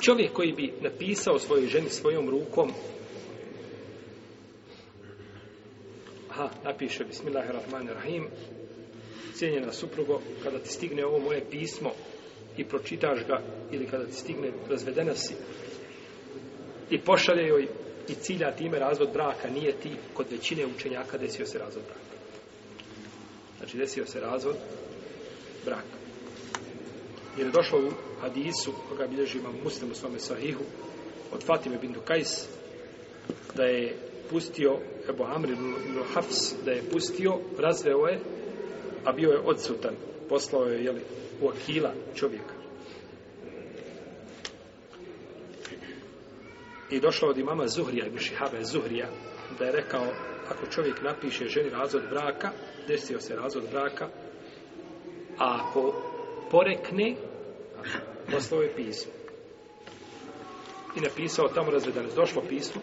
Čovjek koji bi napisao svojoj ženi svojom rukom Aha, napiše Bismillahirrahmanirrahim Cijenjena suprugo, kada ti stigne ovo moje pismo i pročitaš ga ili kada ti stigne razvedena si i pošalje joj i cilja time razvod braka nije ti kod većine učenjaka desio se razvod braka. Znači desio se razvod braka jer je došlo u hadisu koga bilježi imam muslim u svome sahihu od Fatime bintu Kajs da je pustio Ebu Amri ibn Hafs da je pustio, razveo je a bio je odsutan poslao je jeli, u akila čovjeka i došlo od imama Zuhrija ibn Šihabe Zuhrija da je rekao ako čovjek napiše ženi razvod braka desio se razvod braka a ako porekne Poslao je pismo. I napisao tamo razredanost. Došlo pismo.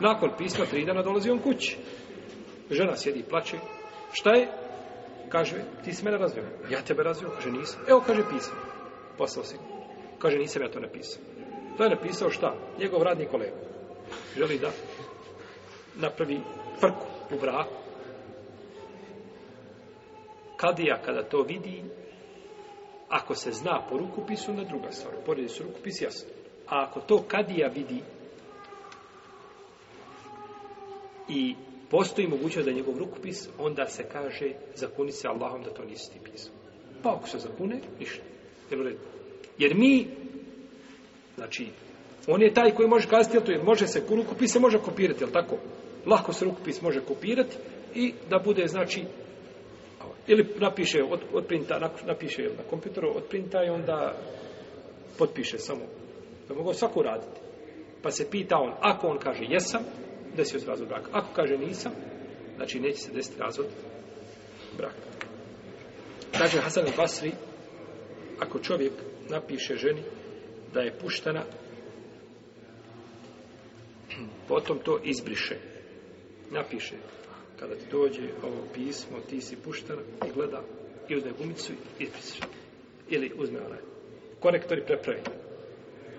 Nakon pisma tri dana dolazi on kući. Žena sjedi i plače. Šta je? Kaže, ti si mene razvio. Ja tebe razvio? Kaže, nisam. Evo, kaže, pisao. Poslao si. Kaže, nisam ja to napisao. To je napisao šta? Njegov radni kolega. Želi da napravi frku u braku. Kadija, kada to vidi, Ako se zna po rukopisu, onda druga stvar. Poredi su rukopis, jasno. A ako to kadija vidi i postoji mogućnost da je njegov rukopis, onda se kaže, zakuni se Allahom da to nisi ti pisao. Pa ako se zakune, ništa. Jer, jer mi, znači, on je taj koji može kazati, to je, može se rukopis, se može kopirati, jel tako? Lahko se rukopis može kopirati i da bude, znači, ili napiše od, odprinta, napiše na kompjuteru, odprinta i onda potpiše samo. Da mogu svako raditi. Pa se pita on, ako on kaže jesam, desio se razvod braka. Ako kaže nisam, znači neće se desiti razvod braka. Kaže Hasan Basri, ako čovjek napiše ženi da je puštena, potom to izbriše. Napiše, kada ti dođe ovo pismo, ti si pušten i gleda i uzme gumicu i ispisaš. Ili uzme onaj konektor i prepravi.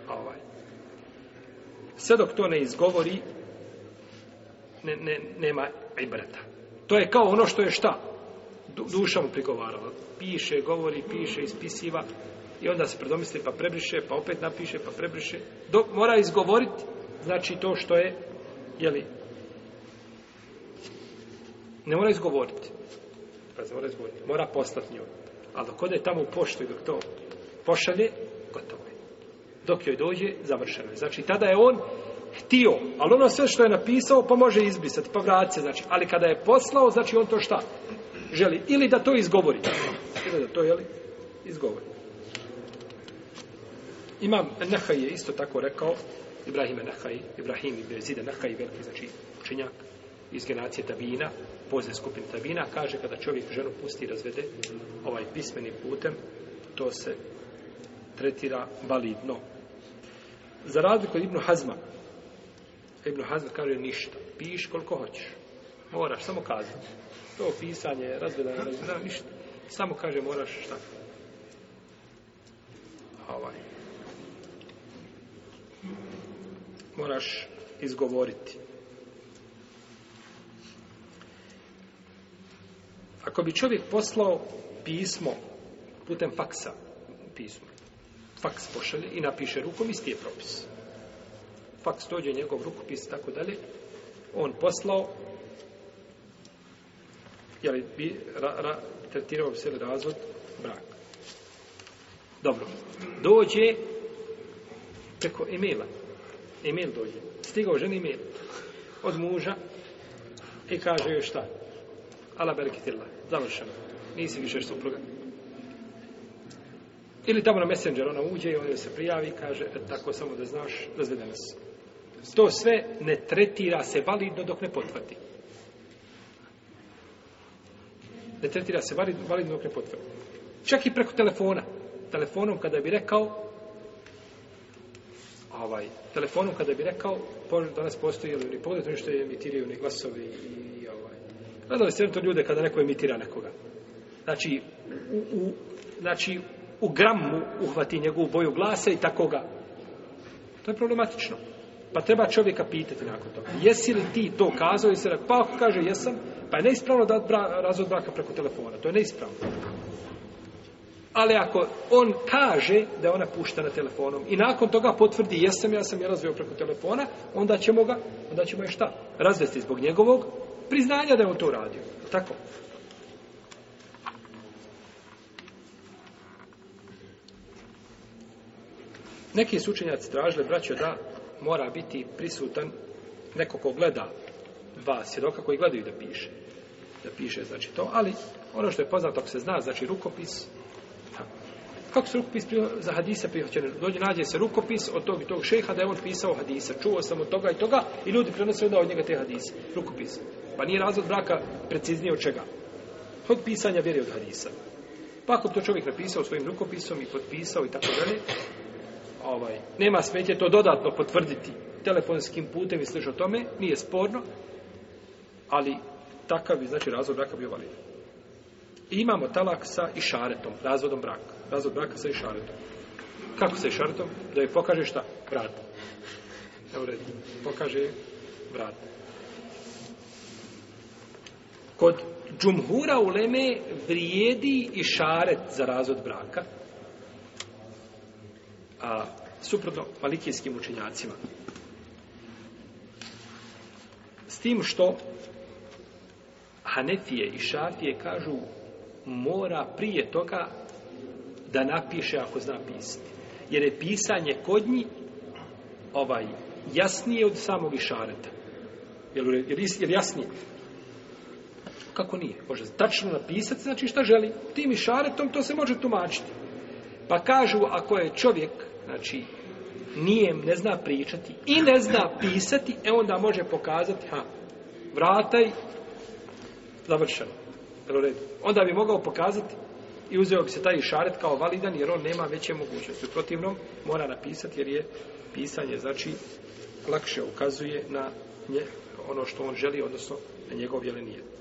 A ovaj. Sve dok to ne izgovori, ne, ne, nema ibreta. To je kao ono što je šta? Du, duša mu prigovarala. Piše, govori, piše, ispisiva i onda se predomisli pa prebriše, pa opet napiše, pa prebriše. Dok mora izgovoriti, znači to što je, jeli, Ne mora izgovoriti. Pa se mora izgovoriti. Mora poslati njoj. Ali dok ode tamo u poštu i dok to pošalje, gotovo je. Dok joj dođe, završeno je. Znači, tada je on htio, ali ono sve što je napisao, pa može izbisati, pa vrati se, znači. Ali kada je poslao, znači on to šta? Želi ili da to izgovori. Ili da to, jeli, izgovori. Imam Nehaj je isto tako rekao, Ibrahim Nehaj, Ibrahim Ibrezide Nehaj, veliki znači učenjak, iz generacije Tabina, pozne skupin Tabina, kaže kada čovjek ženu pusti i razvede ovaj pismeni putem, to se tretira validno. Za razliku od Ibnu Hazma, Ibnu Hazma kaže ništa, piš koliko hoćeš, moraš samo kazati. To pisanje, razvedanje, razvedanje, ništa. Samo kaže moraš šta. Ovaj. Moraš izgovoriti. Ako bi čovjek poslao pismo putem faksa, pismo, faks pošalje i napiše rukom, isti je propis. Faks dođe njegov rukopis i tako dalje, on poslao, jel bi ra, ra, tretirao se razvod brak. Dobro, dođe preko emaila. Email dođe. Stigao žena email od muža i kaže joj šta? ala berkitillah. Završeno. Nisi više što upruga. Ili tamo na messenger, ona uđe i ona se prijavi i kaže, e, tako samo da znaš, razvede nas. To sve ne tretira se validno dok ne potvrdi. Ne tretira se validno, validno dok ne potvrdi. Čak i preko telefona. Telefonom kada bi rekao, ovaj, telefonom kada bi rekao, danas postoji ili oni pogledaju što je emitiraju ni glasovi i Gledali ste to ljude kada neko imitira nekoga. Znači, u, u, znači, u gramu uhvati njegovu boju glasa i tako ga. To je problematično. Pa treba čovjeka pitati nakon toga. Jesi li ti to kazao? Jesi li, pa ako kaže jesam, pa je neispravno da bra, razvod braka preko telefona. To je neispravno. Ali ako on kaže da je ona puštena telefonom i nakon toga potvrdi jesam, ja sam je razveo preko telefona, onda ćemo ga, onda ćemo je šta? Razvesti zbog njegovog priznanja da je on to uradio. Tako. Neki su učenjaci tražili, braćo, da mora biti prisutan neko ko gleda dva svjedoka koji gledaju da piše. Da piše, znači to, ali ono što je poznato, ako se zna, znači rukopis, Kako se rukopis prio, za hadise prihoćene? Dođe, nađe se rukopis od tog i tog šeha da je on pisao hadisa. Čuo sam od toga i toga i ljudi prenose onda od njega te hadise. Rukopis. Pa nije razvod braka preciznije od čega? Od pisanja vjeri od hadisa. Pa ako to čovjek napisao svojim rukopisom i potpisao i tako dalje, ovaj, nema smetje to dodatno potvrditi telefonskim putem i sliš o tome, nije sporno, ali takav bi, znači, razvod braka bio validan. I imamo talak sa išaretom, razvodom braka. Razvod braka sa išaretom. Kako sa išaretom? Da je pokaže šta? Vrat. Evo red. Pokaže vrat. Kod džumhura u Leme vrijedi išaret za razvod braka. A suprotno malikijskim učenjacima. S tim što Hanefije i Šafije kažu mora prije toga da napiše ako zna pisati. Jer je pisanje kod njih ovaj, jasnije od samog išareta. Jel, jel, jel jasnije? Kako nije? Može tačno napisati, znači šta želi. Tim išaretom to se može tumačiti. Pa kažu, ako je čovjek, znači, nije, ne zna pričati i ne zna pisati, e onda može pokazati, ha, vrataj, završeno. Onda bi mogao pokazati i uzeo bi se taj šaret kao validan, jer on nema veće mogućnosti. U protivnom, mora napisati, jer je pisanje, znači, lakše ukazuje na nje, ono što on želi, odnosno na njegov jelenijet.